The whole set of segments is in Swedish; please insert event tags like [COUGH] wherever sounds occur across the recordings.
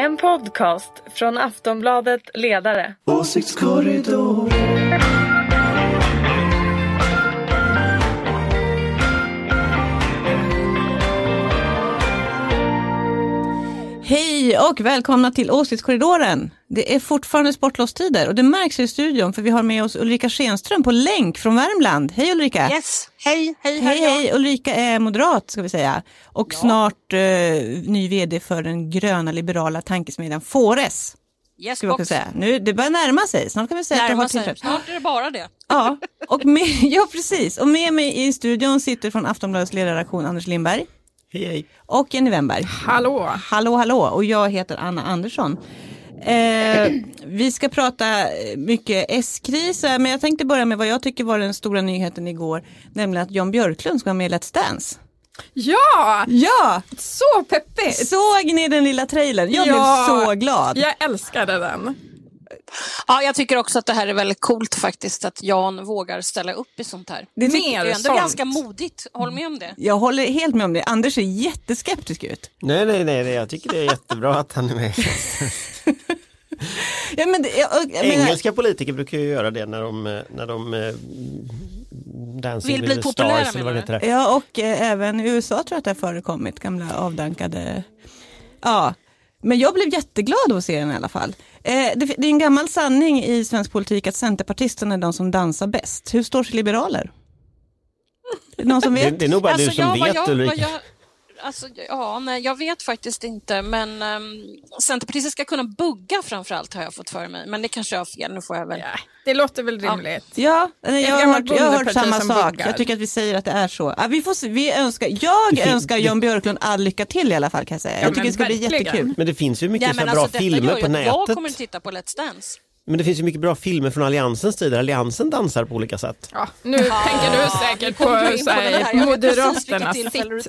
En podcast från Aftonbladet Ledare. Åsiktskorridor. Och välkomna till Åsiktskorridoren. Det är fortfarande sportlovstider och det märks i studion för vi har med oss Ulrika Schenström på länk från Värmland. Hej Ulrika! Yes, hej, hej, Hej, hej! Ulrika är moderat ska vi säga och snart eh, ny vd för den gröna liberala tankesmedjan Fores. Yes, Ska vi säga. Nu, det börjar närma sig, snart kan vi säga att du Närma har sig. Snart är det bara det. Ja, och med, [LAUGHS] ja, precis. Och med mig i studion sitter från Aftonbladets ledarredaktion Anders Lindberg Hej, hej. och Jenny Wemberg. Hallå! Hallå, hallå, och jag heter Anna Andersson. Eh, [CLEARS THROAT] vi ska prata mycket S-kris, men jag tänkte börja med vad jag tycker var den stora nyheten igår, nämligen att Jan Björklund ska vara med i Let's Dance. Ja, Ja, så peppigt! såg ni den lilla trailern? Jag Ja. blev så glad. Jag älskade den. Ja, jag tycker också att det här är väldigt coolt faktiskt att Jan vågar ställa upp i sånt här. Det Det är ändå sånt. ganska modigt, håll med om det. Jag håller helt med om det. Anders ser jätteskeptisk ut. Nej, nej, nej, nej, jag tycker det är jättebra att han är med. [LAUGHS] Ja, men jag, jag Engelska politiker brukar ju göra det när de, när de eh, Dancing Vill with bli the populära, stars eller vad det. Ja, och eh, även i USA tror jag att det har förekommit gamla avdankade. Ja, men jag blev jätteglad av att se den i alla fall. Eh, det, det är en gammal sanning i svensk politik att centerpartisterna är de som dansar bäst. Hur står sig liberaler? Det Någon som Det, vet? det är nog bara du som ja, vad vet jag, Ulrika. Jag, alltså, ja, nej, jag vet faktiskt inte, men um, Centerpartiet ska kunna bugga framför allt har jag fått för mig. Men det kanske jag har fel, nu får jag väl... Ja, det låter väl rimligt. Ja, nej, jag, har hört, jag har hört samma sak. buggar. Jag tycker att vi säger att det är så. Ja, vi får se, vi önskar, jag Det önskar det- Jan Björklund all lycka till i alla fall kan jag säga. Ja, Jag tycker det ska bli verkligen. jättekul. Men det finns ju mycket Ja, så bra alltså, detta filmer på att jag nätet. kommer att titta på Let's Dance. Men det finns ju mycket bra filmer från Alliansens tid där Alliansen dansar på olika sätt. Ja, nu tänker du säkert på, på här. Moderaternas sittdans.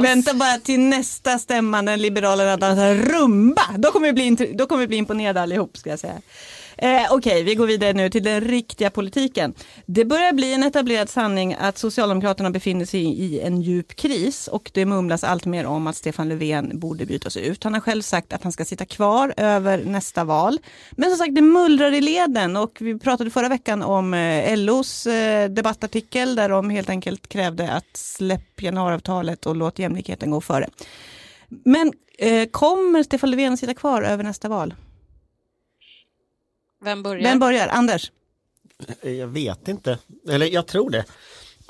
Vänta bara till nästa stämma när Liberalerna dansar rumba. Då kommer vi bli, då kommer vi bli imponerade allihop ska jag säga. Eh, Okej, vi går vidare nu till den riktiga politiken. Det börjar bli en etablerad sanning att Socialdemokraterna befinner sig i en djup kris och det mumlas allt mer om att Stefan Löfven borde bytas ut. Han har själv sagt att han ska sitta kvar över nästa val. Men som sagt, det mullrar i leden och vi pratade förra veckan om eh, LOs eh, debattartikel där de helt enkelt krävde att släpp januariavtalet och låt jämlikheten gå före. Men eh, kommer Stefan Löfven sitta kvar över nästa val? Vem börjar? Vem börjar? Anders? Eh, Jag vet inte, eller jag tror det.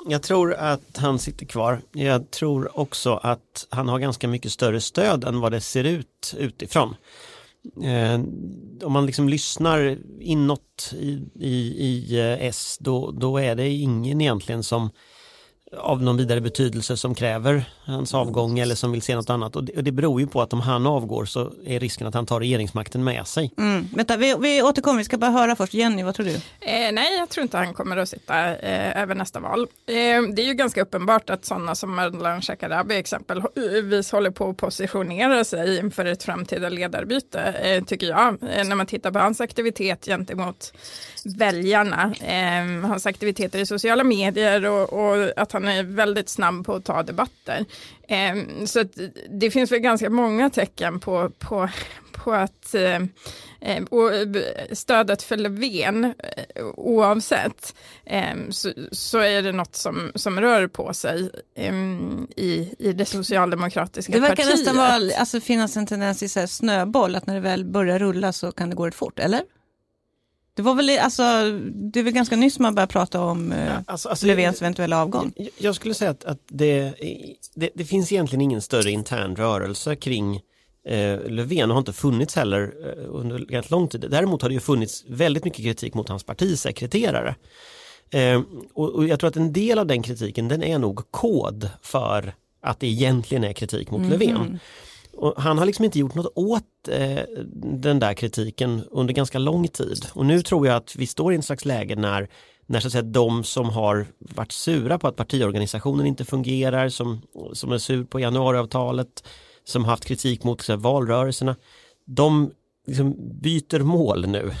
Jag tror att han sitter kvar. Jag tror också att han har ganska mycket större stöd än vad det ser ut utifrån. Eh, om man liksom lyssnar inåt i, i, i eh, S då, då är det ingen egentligen som av någon vidare betydelse som kräver hans avgång eller som vill se något annat. Och det, och det beror ju på att om han avgår så är risken att han tar regeringsmakten med sig. Mm. Vänta, vi, vi återkommer, vi ska bara höra först. Jenny, vad tror du? Eh, nej, jag tror inte han kommer att sitta eh, över nästa val. Eh, det är ju ganska uppenbart att sådana som Ardalan Shekarabi exempelvis håller på att positionera sig inför ett framtida ledarbyte, eh, tycker jag. Eh, när man tittar på hans aktivitet gentemot väljarna, eh, hans aktiviteter i sociala medier och, och att han är väldigt snabb på att ta debatter. Eh, så det finns väl ganska många tecken på, på, på att eh, eh, och stödet för Löfven eh, oavsett eh, så, så är det något som, som rör på sig i, i det socialdemokratiska Det verkar partiet. nästan vara, alltså, finnas en tendens i så snöboll, att när det väl börjar rulla så kan det gå rätt fort, eller? Det var väl, alltså, det är väl ganska nyss man började prata om eh, Alltså, alltså, Löfvens eventuella avgåång. Jag- Jag skulle säga att, att det, det, det finns egentligen ingen större intern rörelse kring eh, Löfven och har inte funnits heller eh, under rätt lång tid. Däremot har det ju funnits väldigt mycket kritik mot hans partisekreterare. Eh, och, och jag tror att en del av den kritiken den är nog kod för att det egentligen är kritik mot Löfven. Och han har liksom inte gjort något åt eh, den där kritiken under ganska lång tid. Och nu tror jag att vi står i en slags läge när, när så att säga, de som har varit sura på att partiorganisationen inte fungerar, som, som är sur på januariavtalet, som haft kritik mot så här, valrörelserna, de liksom byter mål nu.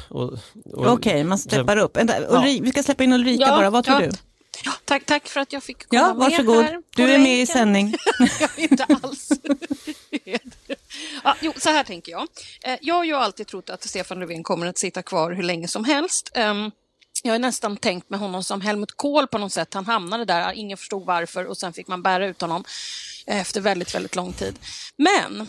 Okej, man steppar upp. Vänta, Ulri, Vi ska släppa in Ulrika Ja, bara, vad tror ja. du? Ja, tack, tack för att jag fick komma Ja, med varsågod. här på Du är med i sändning. [LAUGHS] Jag vet inte alls. [LAUGHS] ja, jo, så här tänker jag. Eh, jag har ju alltid trott att Stefan Löfven kommer att sitta kvar hur länge som helst. Ehm, jag har nästan tänkt med honom som Helmut Kohl på något sätt. Han hamnade där, ingen förstod varför och sen fick man bära ut honom eh, efter väldigt, väldigt lång tid. Men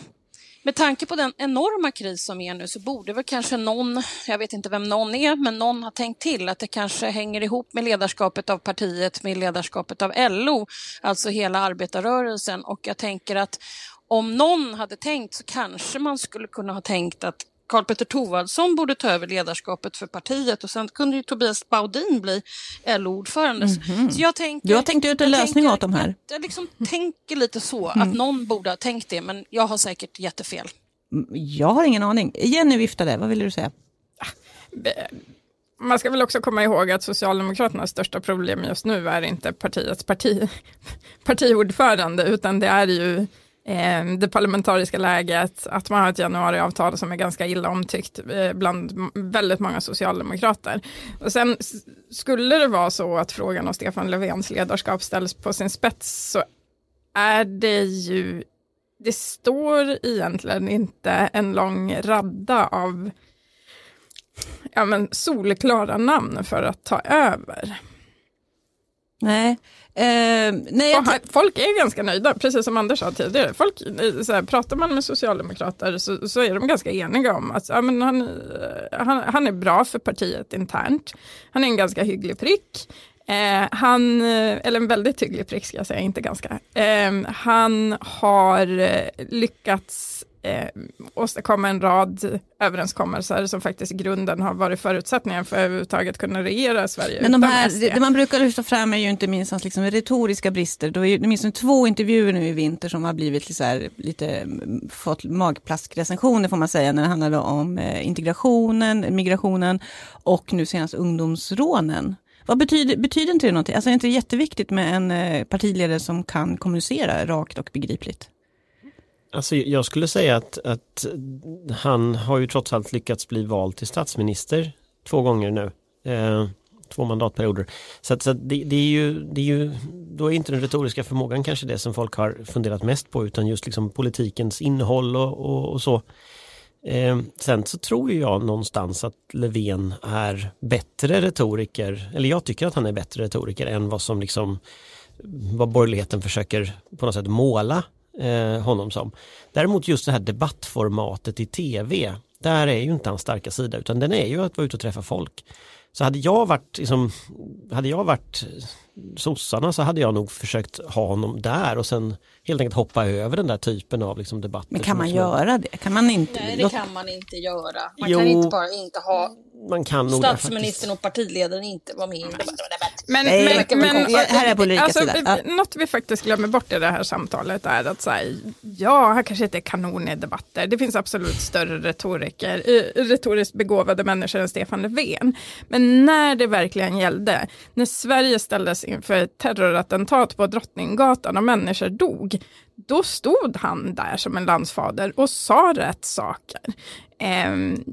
med tanke på den enorma kris som är nu så borde väl kanske någon, jag vet inte vem någon är, men någon har tänkt till att det kanske hänger ihop med ledarskapet av partiet, med ledarskapet av LO, alltså hela arbetarrörelsen. Och jag tänker att om någon hade tänkt så kanske man skulle kunna ha tänkt att Karl Petter Thorwaldsson borde ta över ledarskapet för partiet och sen kunde ju Tobias Baudin bli LO-ordförande. Mm -hmm. Så jag tänker, du har tänkt ut en lösning tänker, åt de här? Jag, liksom tänker lite så, mm. att någon borde ha tänkt det, men jag har säkert jättefel. Mm, jag har ingen aning. Jenny viftade, vad ville du säga? Man ska väl också komma ihåg att Socialdemokraternas största problem just nu är inte partiets parti, [LAUGHS] partiordförande, utan det är ju Ehm, det parlamentariska läget, att man har ett januariavtal som är ganska illa omtyckt eh, bland väldigt många socialdemokrater. Och sen skulle det vara så att frågan om Stefan Löfvens ledarskap ställs på sin spets så är det ju, det står egentligen inte en lång radda av ja, men solklara namn för att ta över. Nej, Eh, nej, folk är ganska nöjda, precis som Anders sa tidigare. Folk, eh, så här, pratar man med socialdemokrater så, så, är de ganska eniga om att ja, men han, eh, han, han är bra för partiet internt. Han är en ganska hygglig prick. Eh, han, eh, eller en väldigt hygglig prick ska jag säga, inte ganska. Eh, han har lyckats eh, åstadkomma en rad överenskommelser som faktiskt i grunden har varit förutsättningen för att överhuvudtaget kunna regera Sverige Men de här, det, det, man brukar lyfta fram är ju inte minst hans liksom retoriska brister. Det är åtminstone två intervjuer nu i vinter som har blivit så här, lite, mm, fått magplaskrecensioner får man säga, när det handlade om eh, integrationen, migrationen och nu senast ungdomsrånen. Vad betyder, betyder inte det någonting? Alltså är det inte jätteviktigt med en eh, partiledare som kan kommunicera rakt och begripligt? Alltså jag skulle säga att, att han har ju trots allt lyckats bli vald till statsminister två gånger nu. Eh, två mandatperioder. Så, att, så att det, det, är ju, det är ju, då är inte den retoriska förmågan kanske det som folk har funderat mest på utan just liksom politikens innehåll och, och, och så. Eh, sen så tror jag någonstans att Löfven är bättre retoriker, eller jag tycker att han är bättre retoriker än vad som liksom vad borgerligheten försöker på något sätt måla eh, honom som. Däremot just det här debattformatet i tv, där är ju inte hans starka sida utan den är ju att vara ute och träffa folk. Så hade jag varit, liksom, hade jag varit sossarna så hade jag nog försökt ha honom där och sen helt enkelt hoppa över den där typen av liksom, debatter. Men kan man göra det? Kan man inte? Nej, det kan man inte göra. Man jo, kan inte bara inte ha man kan statsministern och partiledaren inte vara med i debatten. Men, Nej, men, men, här är på alltså, sida. Något vi faktiskt glömmer bort i det här samtalet är att säga, ja, här kanske inte är kanon i debatter. Det finns absolut större retoriker, retoriskt begåvade människor än Stefan Löfven. Men när det verkligen gällde, när Sverige ställdes inför ett terrorattentat på Drottninggatan och människor dog, då stod han där som en landsfader och sa rätt saker. Ehm,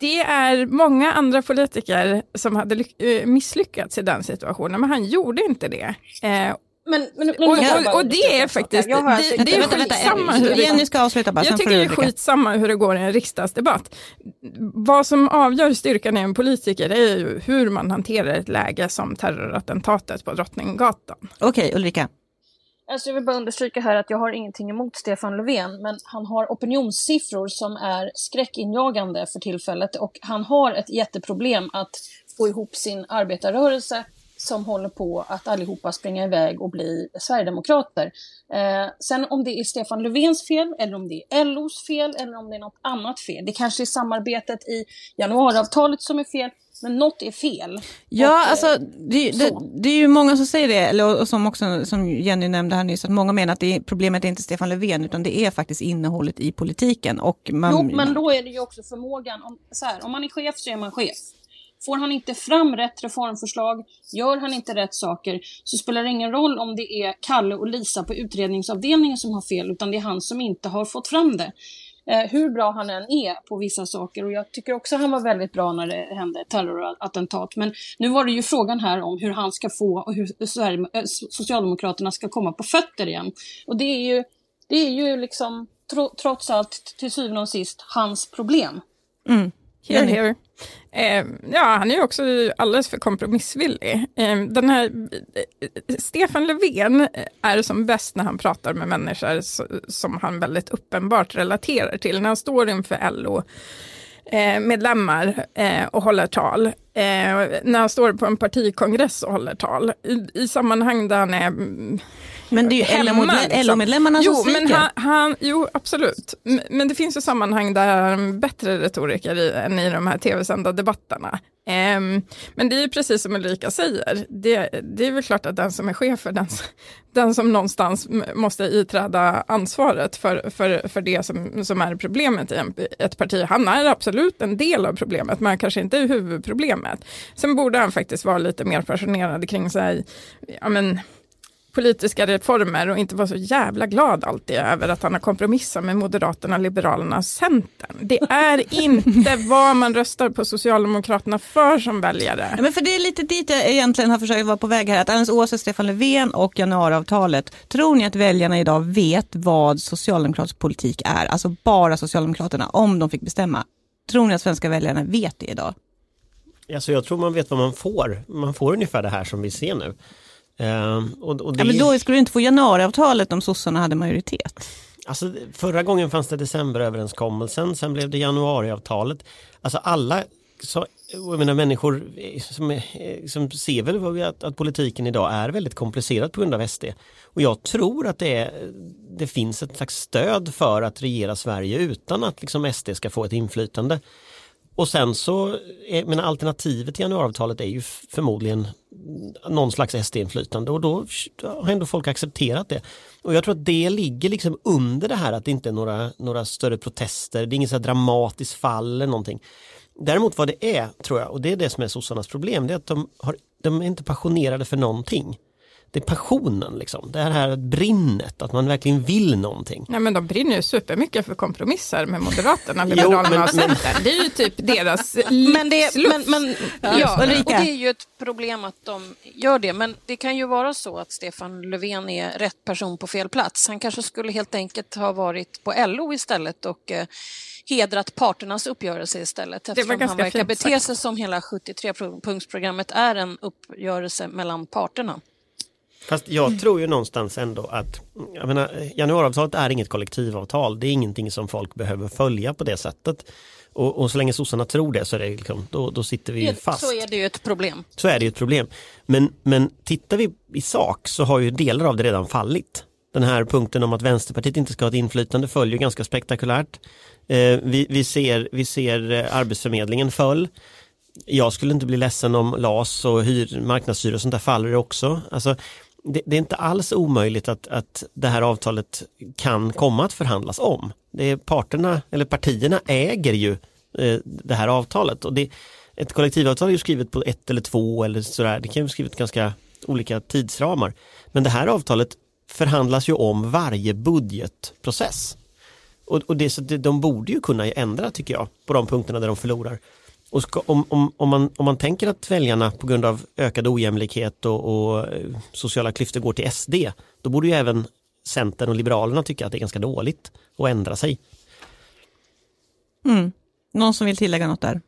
det är många andra politiker som hade eh, misslyckats i den situationen, men han gjorde inte det. Ehm, men, men, och, och, och, det är faktiskt, det, det, det är skitsamma hur det Jenny ska avsluta bara, Jag tycker det är skitsamma hur det går i en riksdagsdebatt. Vad som avgör styrkan i en politiker är ju hur man hanterar ett läge som terrorattentatet på Drottninggatan. Okej, okay, Ulrika. Alltså jag vill bara understryka här att jag har ingenting emot Stefan Löfven, men han har opinionssiffror som är skräckinjagande för tillfället och han har ett jätteproblem att få ihop sin arbetarrörelse som håller på att allihopa springa iväg och bli sverigedemokrater. Eh, sen om det är Stefan Löfvens fel, eller om det är LOs fel, eller om det är något annat fel. Det kanske är samarbetet i januariavtalet som är fel. Men något är fel. Ja, och, alltså det, det, det, är ju många som säger det, eller, och som också som Jenny nämnde här nyss, att många menar att det är, problemet är inte Stefan Löfven, utan det är faktiskt innehållet i politiken. Och man, jo, men då är det ju också förmågan, om, så här, om man är chef så är man chef. Får han inte fram rätt reformförslag, gör han inte rätt saker, så spelar det ingen roll om det är Kalle och Lisa på utredningsavdelningen som har fel, utan det är han som inte har fått fram det. Eh, hur bra han än är på vissa saker, och jag tycker också han var väldigt bra när det hände terrorattentat, men nu var det ju frågan här om hur han ska få och hur eh, Socialdemokraterna ska komma på fötter igen. Och det är ju, det är ju liksom tro, trots allt till syvende och sist hans problem. Mm. Here, here. Eh, ja, han är ju också alldeles för kompromissvillig. Eh, den här, eh, Stefan Löfven är som bäst när han pratar med människor s- som han väldigt uppenbart relaterar till. När han står inför LO eh, medlemmar eh, och håller tal. Eh, när han står på en partikongress och håller tal. I, i sammanhang där han är mm, Men det är ju hemma, LO-medle- liksom. LO-medlemmarna jo, som men han, han, Jo, absolut. Men det finns ju sammanhang där han är en bättre retoriker i, än i de här tv-sända debatterna. Ehm, men det är ju precis som Ulrika säger, det, det är väl klart att den som är chef är den, den som någonstans måste iträda ansvaret för, för, för det som, som är problemet i ett parti. Han är absolut en del av problemet, men kanske inte är huvudproblemet. Sen borde han faktiskt vara lite mer passionerad kring sig, ja men, politiska reformer och inte vara så jävla glad alltid över att han har kompromissat med Moderaterna, Liberalerna och Centern. Det är inte [LAUGHS] vad man röstar på Socialdemokraterna för som väljare. Ja, men för det är lite dit jag egentligen har försökt vara på väg här. Att alldeles oavsett Stefan Löfven och januariavtalet, tror ni att väljarna idag vet vad socialdemokratisk politik är? Alltså bara Socialdemokraterna, om de fick bestämma. Tror ni att svenska väljarna vet det idag? Alltså jag tror man vet vad man får. Man får ungefär det här som vi ser nu. Ehm, och, och det Ja, men då skulle du inte få januariavtalet om sossarna hade majoritet. Alltså, förra gången fanns det decemberöverenskommelsen, sen blev det januariavtalet. Alltså alla, så, jag menar människor som, som ser väl att, att politiken idag är väldigt komplicerad på grund av SD. Och jag tror att det, är, det finns ett slags stöd för att regera Sverige utan att liksom SD ska få ett inflytande. Och sen så, är, men alternativet till januariavtalet är ju förmodligen någon slags SD-inflytande och då har ändå folk accepterat det. Och jag tror att det ligger liksom under det här att det inte är några, några större protester, det är inget så dramatiskt fall eller någonting. Däremot vad det är, tror jag, och det är det som är sossarnas problem, det är att de, har, de är inte passionerade för någonting. Det är passionen, liksom. det här brinnet, att man verkligen vill någonting. Nej, men de brinner ju supermycket för kompromisser med Moderaterna, Liberalerna men- och Centern. Det är ju typ deras. [LAUGHS] Men det, men, men, ja, och Ulrika. det är ju ett problem att de gör det. Men det kan ju vara så att Stefan Löfven är rätt person på fel plats. Han kanske skulle helt enkelt ha varit på LO istället och eh, hedrat parternas uppgörelse istället. var Eftersom han ganska verkar fint bete sig som hela 73-punktsprogrammet är en uppgörelse mellan parterna. Fast jag tror ju någonstans ändå att jag menar, januariavtalet är inget kollektivavtal. Det är ingenting som folk behöver följa på det sättet. Och, och så länge sossarna tror det så är det liksom, då, då sitter vi ju fast. Så är det ju ett problem. Så är det ju ett problem. Men, men tittar vi i sak så har ju delar av det redan fallit. Den här punkten om att Vänsterpartiet inte ska ha ett inflytande följer ganska spektakulärt. Eh, vi, vi, ser, vi ser eh, Arbetsförmedlingen föll. Jag skulle inte bli ledsen om LAS och hyr, marknadshyra och sånt där faller också. Alltså, det, det är inte alls omöjligt att, att det här avtalet kan komma att förhandlas om. Det är parterna, eller partierna äger ju eh, det här avtalet. Och det, ett kollektivavtal är ju skrivet på ett eller två eller sådär. Det kan ju vara skrivet ganska olika tidsramar. Men det här avtalet förhandlas ju om varje budgetprocess. Och, och det, så det, de borde ju kunna ändra tycker jag på de punkterna där de förlorar. Och ska, om, om, om, man, om man tänker att väljarna på grund av ökad ojämlikhet och, och eh, sociala klyftor går till SD, då borde ju även Centern och Liberalerna tycka att det är ganska dåligt att ändra sig. Mm. Någon som vill tillägga något där?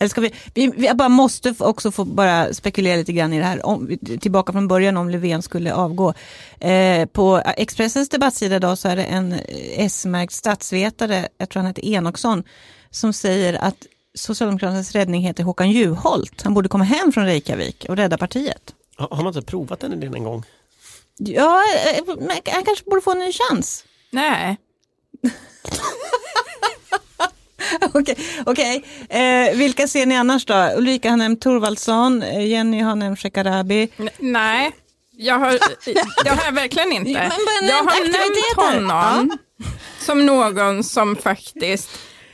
Eller ska vi, vi, vi bara måste också få bara spekulera lite grann i det här, om, tillbaka från början om Löfven skulle avgå. Eh, på Expressens debattsida idag så är det en S-märkt statsvetare, jag tror han heter Enoksson, som säger att Socialdemokraternas räddning heter Håkan Juholt. Han borde komma hem från Reykjavik och rädda partiet. Har, man inte provat den idén en gång? Ja, eh, men han kanske borde få en ny chans. Nej, [LAUGHS] Okej, okej. Eh, vilka ser ni annars då? Ulrika har nämnt Thorvaldsson, eh, Jenny har nämnt Shekarabi. N- nej. Jag har, det har jag verkligen inte. [LAUGHS] Men bara jag har nämnt honom som någon som faktiskt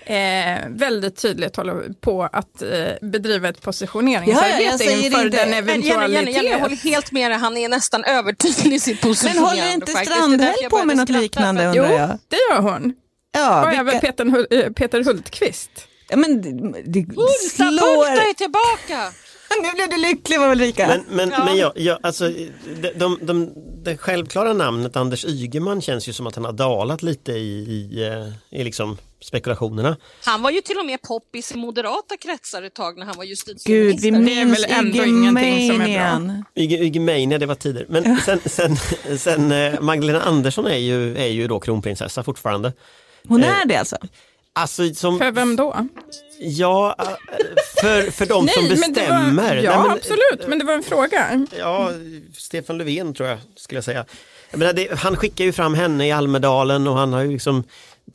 eh, väldigt tydligt håller på att eh, bedriva ett Ja, positioneringsarbete jag säger inför inte- den Men Jenny, Jenny, eventualitet. Jenny, jag håller helt med dig. Han är nästan övertydlig i sitt Men positionerande. håller inte Strandhäll jag på med något liknande Jo, undrar jag? det gör hon. Ja, Och även vilka, Peter, Hul- eh, Peter Hultqvist. ja, men det, det Hulta, slår... Hulta är tillbaka! [LAUGHS] nu blev du lycklig Ulrika. Men, men, men jag, jag, alltså, de, de, de, det självklara namnet Anders Ygeman känns ju som att han har dalat lite i, i, eh, i liksom spekulationerna. Han var ju till och med poppis i moderata kretsar ett tag när han var Gud, justitieminister. vi Det är minns väl ändå ingenting som är bra. Ygemania, det var tider. Men sen, sen, sen eh, Magdalena Andersson är ju, är ju då kronprinsessa fortfarande. Hon Eh, är det alltså? Alltså som, För vem då? ja, eh, för, för de som men det bestämmer. var, ja, Nej, men- absolut, men det var en fråga. Ja, Stefan Löfven tror jag skulle jag säga. Jag menar, det, han skickar ju fram henne i Almedalen och han har ju liksom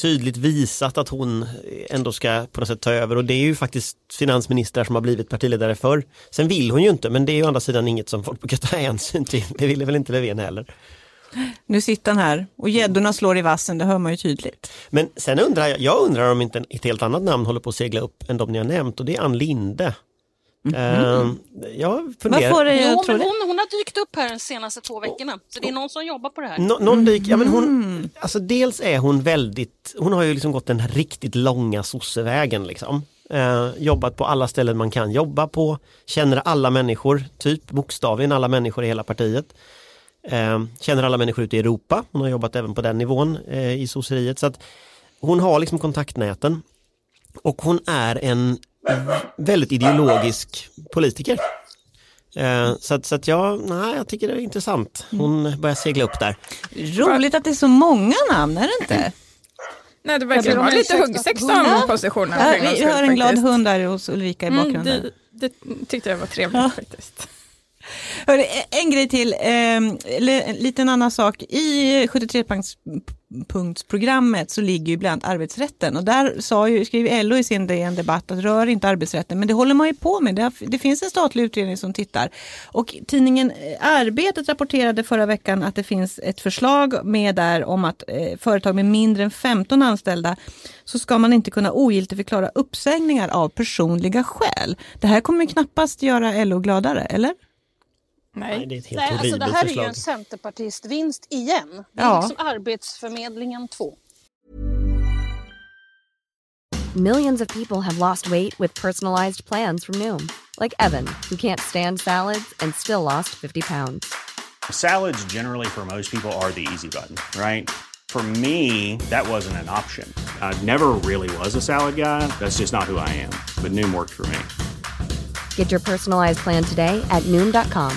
tydligt visat att hon ändå ska på något sätt ta över och det är ju faktiskt finansministrar som har blivit partiledare förr. Sen vill hon ju inte men det är ju å andra sidan inget som folk brukar [LAUGHS] ta hänsyn till. Det ville väl inte Löfven heller. Nu sitter han här och gäddorna slår i vassen, det hör man ju tydligt. Men sen undrar jag, jag undrar om inte ett helt annat namn håller på att segla upp än de ni har nämnt och det är Ann Linde. Eh, jag funderar. Vad får dig Jo, att tro men det? hon, hon har dykt upp här de senaste två veckorna. Så det är någon som jobbar på det här. Nå, någon dyk, ja, men hon, alltså dels är hon väldigt, hon har ju liksom gått den här riktigt långa sossevägen liksom. Eh, jobbat på alla ställen man kan jobba på, känner alla människor, typ bokstavligen alla människor i hela partiet. Eh, känner alla människor ute i Europa, hon har jobbat även på den nivån eh, i sosseriet. Så att hon har liksom kontaktnäten. Och hon är en väldigt ideologisk politiker. Eh, så att, så att jag, nej, jag tycker det är intressant. Hon börjar segla upp där. Roligt att det är så många namn, är det inte? Nej, det verkar vara lite ursäkt. huggsex Ja. om positionen. Ja, vi hör en glad hund där hos Ulrika i Mm, bakgrunden. det, det tyckte jag var trevligt faktiskt. Hörru, e- en grej till, eh, en liten annan sak. I 73-punktsprogrammet så ligger ju bland annat arbetsrätten och där sa ju, skrev LO i sin DN debatt att rör inte arbetsrätten, men det håller man ju på med. Det, har, det finns en statlig utredning som tittar. Och tidningen eh, Arbetet rapporterade förra veckan att det finns ett förslag med där om att eh, företag med mindre än 15 anställda så ska man inte kunna ogiltigförklara uppsägningar av personliga skäl. Det här kommer ju knappast göra LO gladare, eller? Nej, Nej. det är ett helt Nej, alltså det här är ju en centerpartistvinst igen. Det är Ja. liksom Arbetsförmedlingen 2. Millions of people have lost weight with personalized plans from Noom, like Evan, who can't stand salads and still lost 50 pounds. Salads, generally, for most people, are the easy button, right? For me, that wasn't an option. I never really was a salad guy. That's just not who I am. But Noom worked for me. Get your personalized plan today at Noom.com.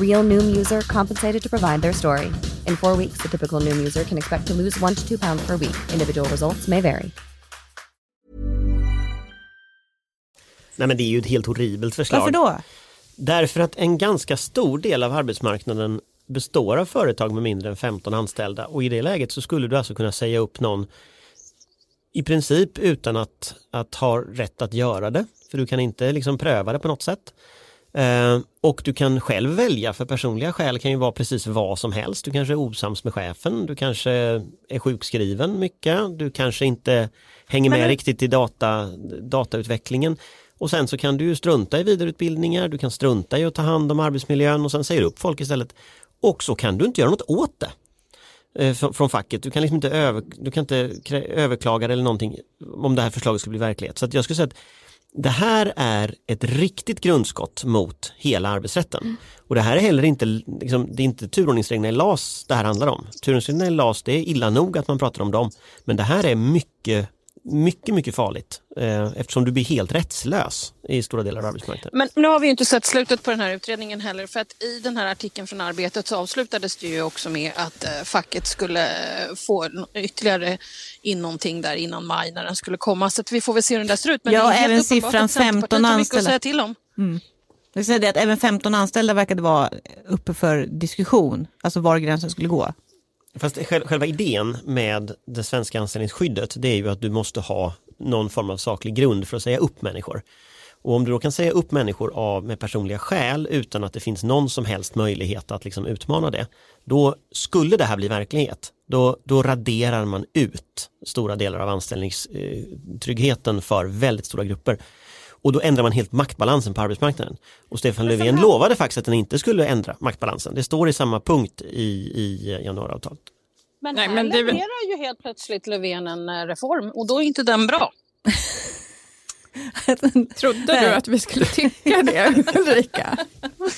Real Noom user compensated to provide their story. In four weeks, the typical Noom user can expect to lose one to two pounds per week. Individual results may vary. Nej men det är ju ett helt horribelt förslag. Varför då? Därför att en ganska stor del av arbetsmarknaden består av företag med mindre än 15 anställda och i det läget så skulle du alltså kunna säga upp någon i princip utan att, att ha rätt att göra det. För du kan inte liksom pröva det på något sätt. Eh, och du kan själv välja för personliga skäl kan ju vara precis vad som helst. Du kanske är osams med chefen, du kanske är sjukskriven mycket, du kanske inte hänger med riktigt i data, datautvecklingen. Och sen så kan du ju strunta i vidareutbildningar, du kan strunta i att ta hand om arbetsmiljön och sen säger upp folk istället. Och så kan du inte göra något åt det eh, från, facket. Du kan liksom inte, över, du kan inte överklaga det eller någonting om det här förslaget skulle bli verklighet. Så att jag skulle säga att det här är ett riktigt grundskott mot hela arbetsrätten. Och det här är heller inte, liksom, det är inte turordningsreglerna i LAS det här handlar om. Turordningsreglerna i LAS, det är illa nog att man pratar om dem. Men det här är mycket, mycket, mycket farligt. Eh, eftersom du blir helt rättslös i stora delar av arbetsmarknaden. Men nu har vi ju inte sett slutet på den här utredningen heller för att i den här artikeln från Arbetet så avslutades det ju också med att eh, facket skulle få ytterligare in någonting där innan maj när den skulle komma. Så att vi får väl se hur den där ser ut. Men Ja, det är helt även siffran att Centerpartiet 15 har mycket att anställda. säga till om. Jag vill säga det att även 15 anställda verkade vara uppe för diskussion, alltså var gränsen skulle gå. Fast själva idén med det svenska anställningsskyddet det är ju att du måste ha någon form av saklig grund för att säga upp människor. Och om du då kan säga upp människor av med personliga skäl utan att det finns någon som helst möjlighet att liksom utmana det, då skulle det här bli verklighet. Då, då raderar man ut stora delar av anställningstryggheten eh, för väldigt stora grupper. Och då ändrar man helt maktbalansen på arbetsmarknaden. Och Stefan Löfven lovade faktiskt att den inte skulle ändra maktbalansen. Det står i samma punkt i, i januariavtalet. Men Nej, här men det levererar ju helt plötsligt Löfven en eh, reform och då är inte den bra. [LAUGHS] [LAUGHS] Trodde du att vi skulle tycka det Ulrika?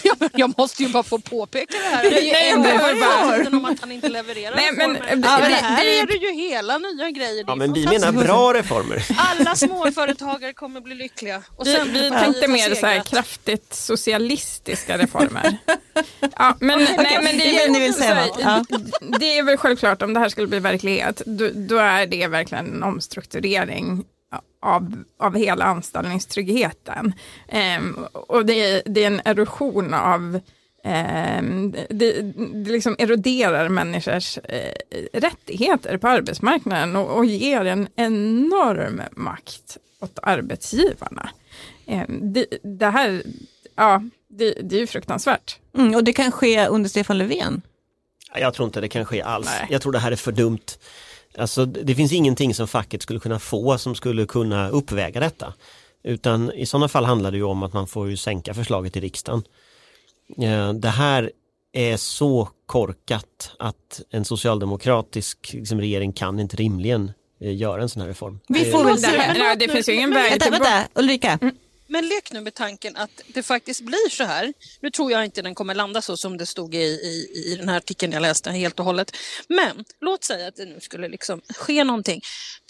Ja, jag måste ju bara få påpeka det här. Det är ju Nej, ändå bara om att han inte levererar Nej, men, reformer. det- Ja, men det- här det- är det ju hela nya grejer. Det är Ja, men vi menar bra reformer. Alla småföretagare kommer bli lyckliga. Och Vi, vi tänkte mer så här kraftigt socialistiska reformer. Ja, men, nej, men det, är väl, vill säga något, det är väl självklart om det här skulle bli verklighet, då, då är det verkligen en omstrukturering av, av hela anställningstryggheten. Ehm, och det är, det är en erosion av ehm, det, det liksom eroderar människors eh, rättigheter på arbetsmarknaden och, och ger en enorm makt åt arbetsgivarna. Ehm, det, det här, ja, det, det är ju fruktansvärt. Mm, och det kan ske under Stefan Löfven. Jag tror inte det kan ske alls. Nej. Jag tror det här är för dumt. Alltså, det finns ingenting som facket skulle kunna få som skulle kunna uppväga detta. Utan i sådana fall handlar det ju om att man får ju sänka förslaget i riksdagen. Eh, Det här är så korkat att en socialdemokratisk liksom, regering kan inte rimligen eh, göra en sån här reform. Vi får väl Det, det finns ju ingen väg Vänta, vänta, Ulrika. Men lek nu med tanken att det faktiskt blir så här. Nu tror jag inte den kommer landa så som det stod i, i, i den här artikeln jag läste helt och hållet. Men låt säga att det nu skulle liksom ske någonting.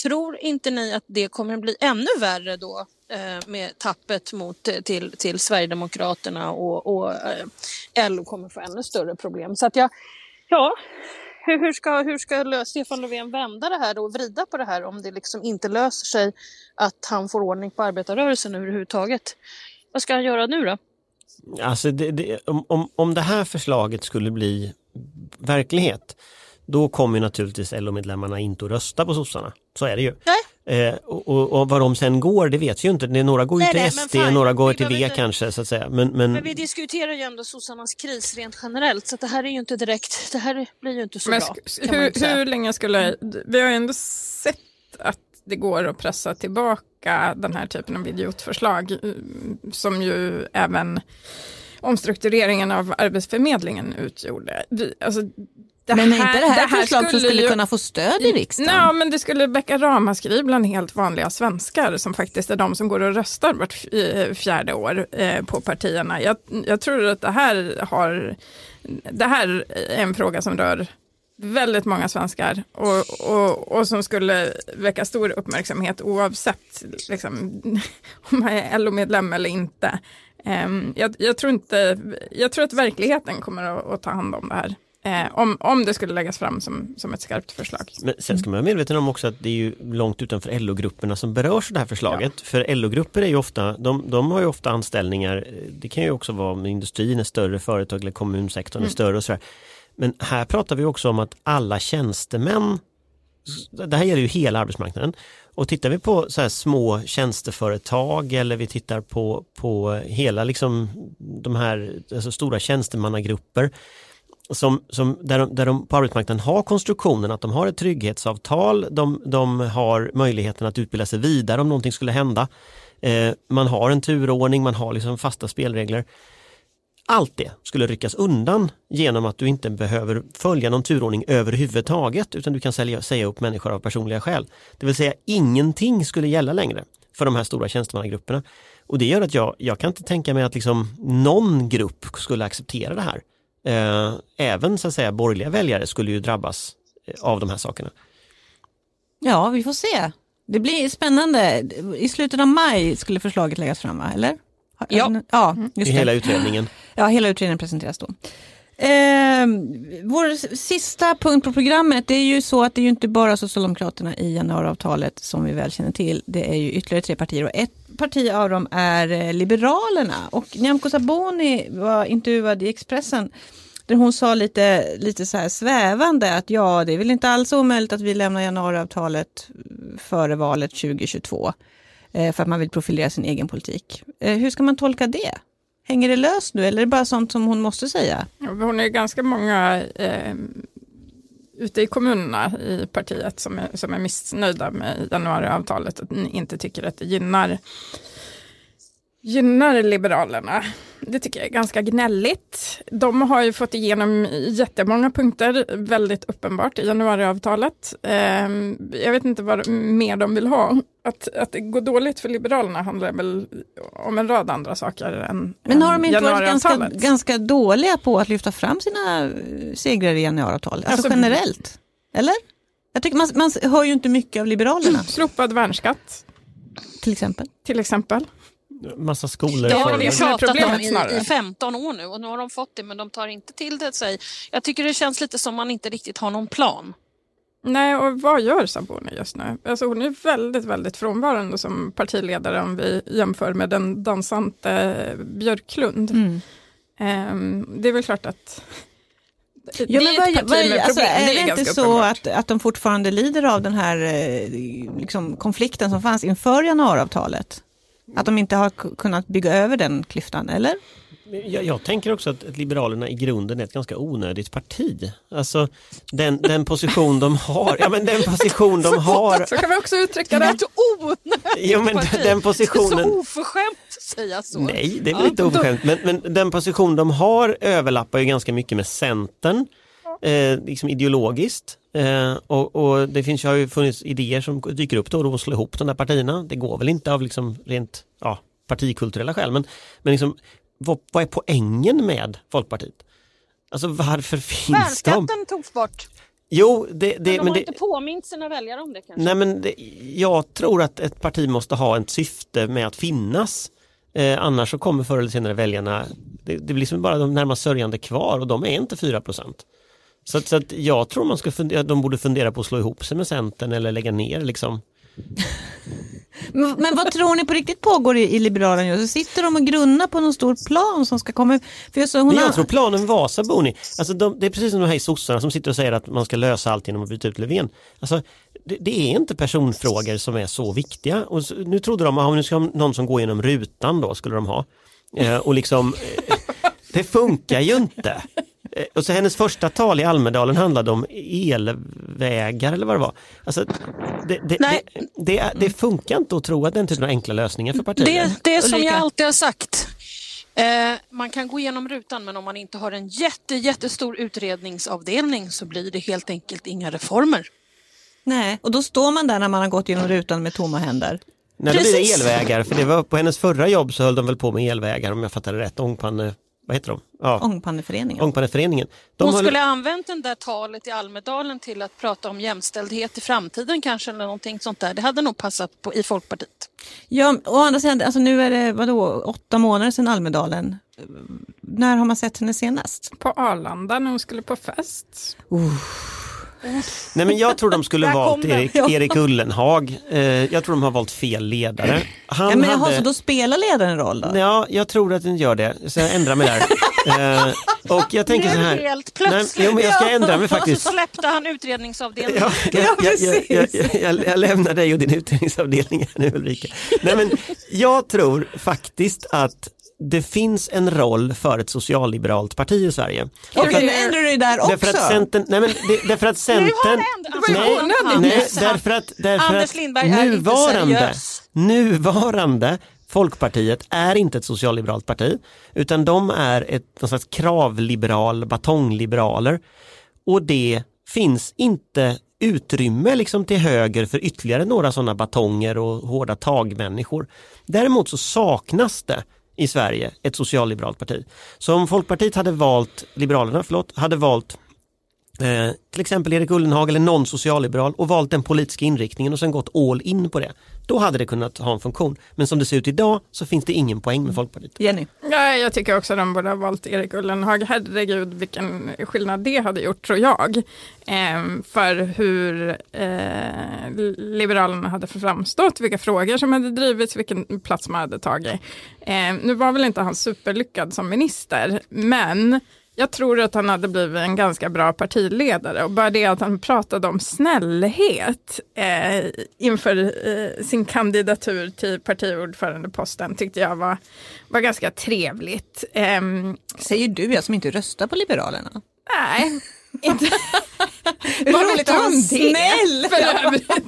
Tror inte ni att det kommer bli ännu värre då eh, med tappet mot, eh, till, till Sverigedemokraterna och, och eh, LO kommer få ännu större problem. Så att jag, ja, hur, hur ska, hur ska Stefan Löfven vända det här och vrida på det här om det liksom inte löser sig att han får ordning på arbetarrörelsen överhuvudtaget? Vad ska han göra nu då? Alltså det, det, om, om, om det här förslaget skulle bli verklighet då kommer ju naturligtvis LO-medlemmarna inte att rösta på sossarna. Så är det ju. Eh, och, och, och vad de sen går det vet vi ju inte. Några går ju till nej, SD, fine. några går till V inte- kanske så att säga. Men, men, Men vi diskuterar ju ändå sossarnas kris rent generellt så att det här är ju inte direkt, det här blir ju inte så Men bra. hur, hur länge skulle, vi har ju ändå sett att det går att pressa tillbaka den här typen av idiotförslag eh, som ju även omstruktureringen av Arbetsförmedlingen utgjorde. Vi, alltså, det Men är inte det här ett förslag som skulle ju- kunna få stöd i riksdagen? Nej, men det skulle väcka ramaskri bland helt vanliga svenskar som faktiskt är de som går och röstar vart eh, fjärde år eh, på partierna. Jag, jag tror att det här har, det här är en fråga som rör väldigt många svenskar och, och, och som skulle väcka stor uppmärksamhet oavsett liksom, [LAUGHS] om man är LO-medlem eller inte. Ehm, jag, jag, tror inte. Jag tror att verkligheten kommer att, att ta hand om det här. Eh, om, om det skulle läggas fram som, som ett skarpt förslag. Men sen ska man vara medveten om också att det är ju långt utanför LO-grupperna som berörs av det här förslaget. För LO-grupper är ju ofta, de, de har ju ofta anställningar, det kan ju också vara om industrin är större, företag eller kommunsektorn är större och sådär. Men här pratar vi också om att alla tjänstemän, det här gäller ju hela arbetsmarknaden. Och tittar vi på så små tjänsteföretag eller vi tittar på, på hela liksom de här alltså stora tjänstemannagrupper som, som, där, de, där de på arbetsmarknaden har konstruktionen att de har ett trygghetsavtal, de, de har möjligheten att utbilda sig vidare om någonting skulle hända. Eh, man har en turordning, man har liksom fasta spelregler. Allt det skulle ryckas undan genom att du inte behöver följa någon turordning överhuvudtaget utan du kan sälja, säga upp människor av personliga skäl. Det vill säga ingenting skulle gälla längre för de här stora tjänstemannagrupperna. Och det gör att jag, jag kan inte tänka mig att liksom någon grupp skulle acceptera det här. Eh, även så att säga borgerliga väljare skulle ju drabbas eh, av de här sakerna. Ja, vi får se. Det blir spännande. I slutet av maj skulle förslaget läggas fram, va? eller? Ja. ja I just det. hela utredningen. Ja, hela utredningen presenteras då. Eh, vår sista punkt på programmet, det är ju så att det är ju inte bara Socialdemokraterna i januariavtalet som vi väl känner till. Det är ju ytterligare tre partier och ett parti av dem är eh, Liberalerna. Och Nyamko Sabuni var intervjuad i Expressen där hon sa lite, lite så här svävande att ja, det är väl inte alls omöjligt att vi lämnar januariavtalet eh, före valet 2022 eh, för att man vill profilera sin egen politik. Hur ska man tolka det? Hänger det löst nu eller är det bara sånt som hon måste säga? Hon är ganska många eh, ute i kommunerna i partiet som är, som är missnöjda med januariavtalet och inte tycker att det gynnar, gynnar Liberalerna. det tycker jag är ganska gnälligt. De har ju fått igenom jättemånga punkter, väldigt uppenbart, i januariavtalet. Eh, jag vet inte vad mer de vill ha. Att, att det går dåligt för Liberalerna handlar väl om en rad andra saker än Men har de inte varit ganska, ganska dåliga på att lyfta fram sina eh, segrar i januariavtalet? Alltså, Alltså, generellt? Eller? Jag tycker man, man hör ju inte mycket av Liberalerna [CLEARS THROAT] Slopad värnskatt, till exempel. till exempel. Massa skolor. Det har de är pratat om i, snarare. i 15 år nu och nu har de fått det men de tar inte till det sig. Jag tycker det känns lite som man inte riktigt har någon plan. Nej, och vad gör Sabuni just nu? Alltså hon är väldigt, väldigt frånvarande som partiledare om vi jämför med den dansante Björklund. Mm. Ehm, det är väl klart att det Ja, men är vad, vad, alltså, är det det, är inte så uppenbart. att, att de fortfarande lider av den här eh, liksom, konflikten som fanns inför januariavtalet? Att de inte har kunnat bygga över den klyftan, eller? Jag, jag tänker också att, att Liberalerna i grunden är ett ganska onödigt parti. Alltså den, den position de har, ja men den position de [LAUGHS] har, Så kan vi också uttrycka Det ett onödigt jo men parti. den Det är positionen, så oförskämt att säga så. nej det är väl inte oförskämt, men, men den position de har överlappar ju ganska mycket med Centern, eh, liksom ideologiskt. Eh, och, och det finns, har ju funnits idéer som dyker upp då, då att slå ihop de där partierna. Det går väl inte av liksom rent ja, partikulturella skäl, men, men liksom, vad, vad är poängen med Folkpartiet? Alltså varför finns de? Värnskatten togs bort. Jo, det, Men det, de men har det, inte påmint sina väljare om det kanske. nej men det, jag tror att ett parti måste ha ett syfte med att finnas. Eh, annars så kommer förr eller senare väljarna, det, det blir som bara de närmast sörjande kvar och de är inte 4 så, att, så att jag tror man ska fundera, de borde fundera på att slå ihop sig med Centern eller lägga ner liksom. [LAUGHS] Men, men vad tror ni på riktigt pågår i, i Liberalerna just? Sitter de och grunnar på någon stor plan som ska komma? För jag, så hon Men har, jag tror planen var Sabuni. Alltså de, det är precis som de här sossarna som sitter och säger att man ska lösa allt genom att byta ut Löfven. Alltså, det, det är inte personfrågor som är så viktiga. Och så, nu trodde de att nu ska någon som går genom rutan då skulle de ha. Eh, och liksom, eh, [LAUGHS] det funkar ju inte. Eh, Och så hennes första tal i Almedalen handlade om elvägar eller vad det var. Alltså, det, det, Nej. det, det, är- det funkar inte att tro att den typen av enkla lösningar för partier. Det, det är som Ulrika. jag alltid har sagt. Eh, man kan gå igenom rutan men om man inte har en jätte, jättestor utredningsavdelning så blir det helt enkelt inga reformer. Nej, och då står man där när man har gått genom rutan med tomma händer. Nej, då blir det elvägar, för det var på hennes förra jobb så höll de väl på med elvägar om jag fattade rätt. Ångpanne, vad heter de? Ja, Ångpanneföreningen. Ångpanneföreningen. De Hon höll- skulle ha använt den där talet i Almedalen till att prata om jämställdhet i framtiden kanske eller någonting sånt där. Det hade nog passat på, i Folkpartiet. Ja, å andra sidan, alltså nu är det vadå, åtta månader sedan Almedalen. När har man sett henne senast? På Arlanda när hon skulle på fest. Nej men jag tror de skulle valt kom den. Erik, Erik Ullenhag. Eh, jag tror de har valt fel ledare. Han Ja, men jaha, hade... så då spelar ledaren en roll då? Ja, jag tror att den gör det, så jag ändrar mig där. [LAUGHS] eh, och jag tänker så nu här. helt Nej, plötsligt. jo, men jag ska ändra mig Och så faktiskt. släppte han utredningsavdelningen. Ja, [LAUGHS] jag, jag, jag, jag, jag lämnar dig och din utredningsavdelning här nu Ulrika. Nej, men jag tror faktiskt att det finns en roll för ett socialliberalt parti i Sverige. Okej, nu ändrar du där också. Därför att Centern, nej men det, därför att [LAUGHS] Centern, nej, nej, därför att, därför Anders att Lindberg nuvarande, nuvarande Folkpartiet är inte ett socialliberalt parti utan de är ett någon slags kravliberal, batongliberaler och det finns inte utrymme liksom till höger för ytterligare några sådana batonger och hårda tagmänniskor. Däremot så saknas det i Sverige ett socialliberalt parti. Så om Folkpartiet hade valt, Liberalerna, förlåt, hade valt eh, till exempel Erik Ullenhag eller någon socialliberal och valt den politiska inriktningen och sen gått all in på det. Då hade det kunnat ha en funktion. Men som det ser ut idag så finns det ingen poäng med Folkpartiet. Jenny. Ja, jag tycker också de borde ha valt Erik Ullenhag. Herregud vilken skillnad det hade gjort tror jag. Ehm, för hur eh, Liberalerna hade framstått, vilka frågor som hade drivits, vilken plats man hade tagit. Ehm, nu var väl inte han superlyckad som minister, men jag tror att han hade blivit en ganska bra partiledare och bara det att han pratade om snällhet eh, inför eh, sin kandidatur till partiordförandeposten tyckte jag var, var ganska trevligt. Ehm, Säger du, jag som inte röstar på Liberalerna. nej, inte, [LAUGHS] Det? snäll. För övrigt. Visste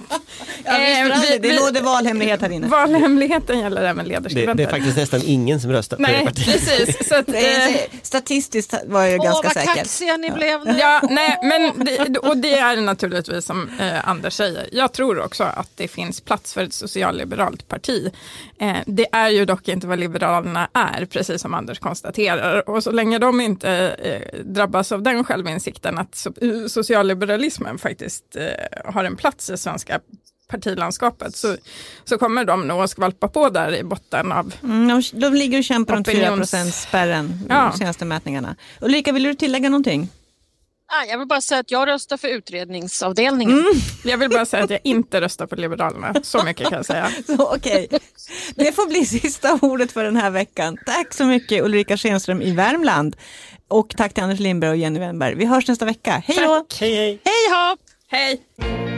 Eh, vi- det råder valhemlighet här inne. Valhemligheten gäller även Det, ledarskribenter. det är faktiskt nästan ingen som röstar på det Nej, partiet. precis. Så att, [LAUGHS] Det eh, statistiskt var jag Åh, ganska vad säker. kaxiga ni blev [LAUGHS] nu. Ja, nej, men det, och det är naturligtvis som eh, Anders säger. Jag tror också att det finns plats för ett socialliberalt parti. Eh, det är ju dock inte vad Liberalerna är, precis som Anders konstaterar. Och så länge de inte eh, drabbas av den självinsikten att so socialliberalismen faktiskt eh, har en plats i svenska partilandskapet så, så kommer de nog att skvalpa på där i botten av Mm, de, de ligger och kämpar runt 4 Opinions- spärren Ja. de senaste mätningarna. Ulrika, vill du tillägga någonting? Ah, jag vill bara säga att jag röstar för utredningsavdelningen. Jag vill bara säga att jag inte röstar på Liberalerna, så mycket kan jag säga. [LAUGHS] Så, Okej, det får bli sista ordet för den här veckan. Tack så mycket Ulrika Schenström i Värmland. Och tack till Anders Lindberg och Jenny Wennberg. Vi hörs nästa vecka. Hej då! Hej hej! Hej hopp! Hej!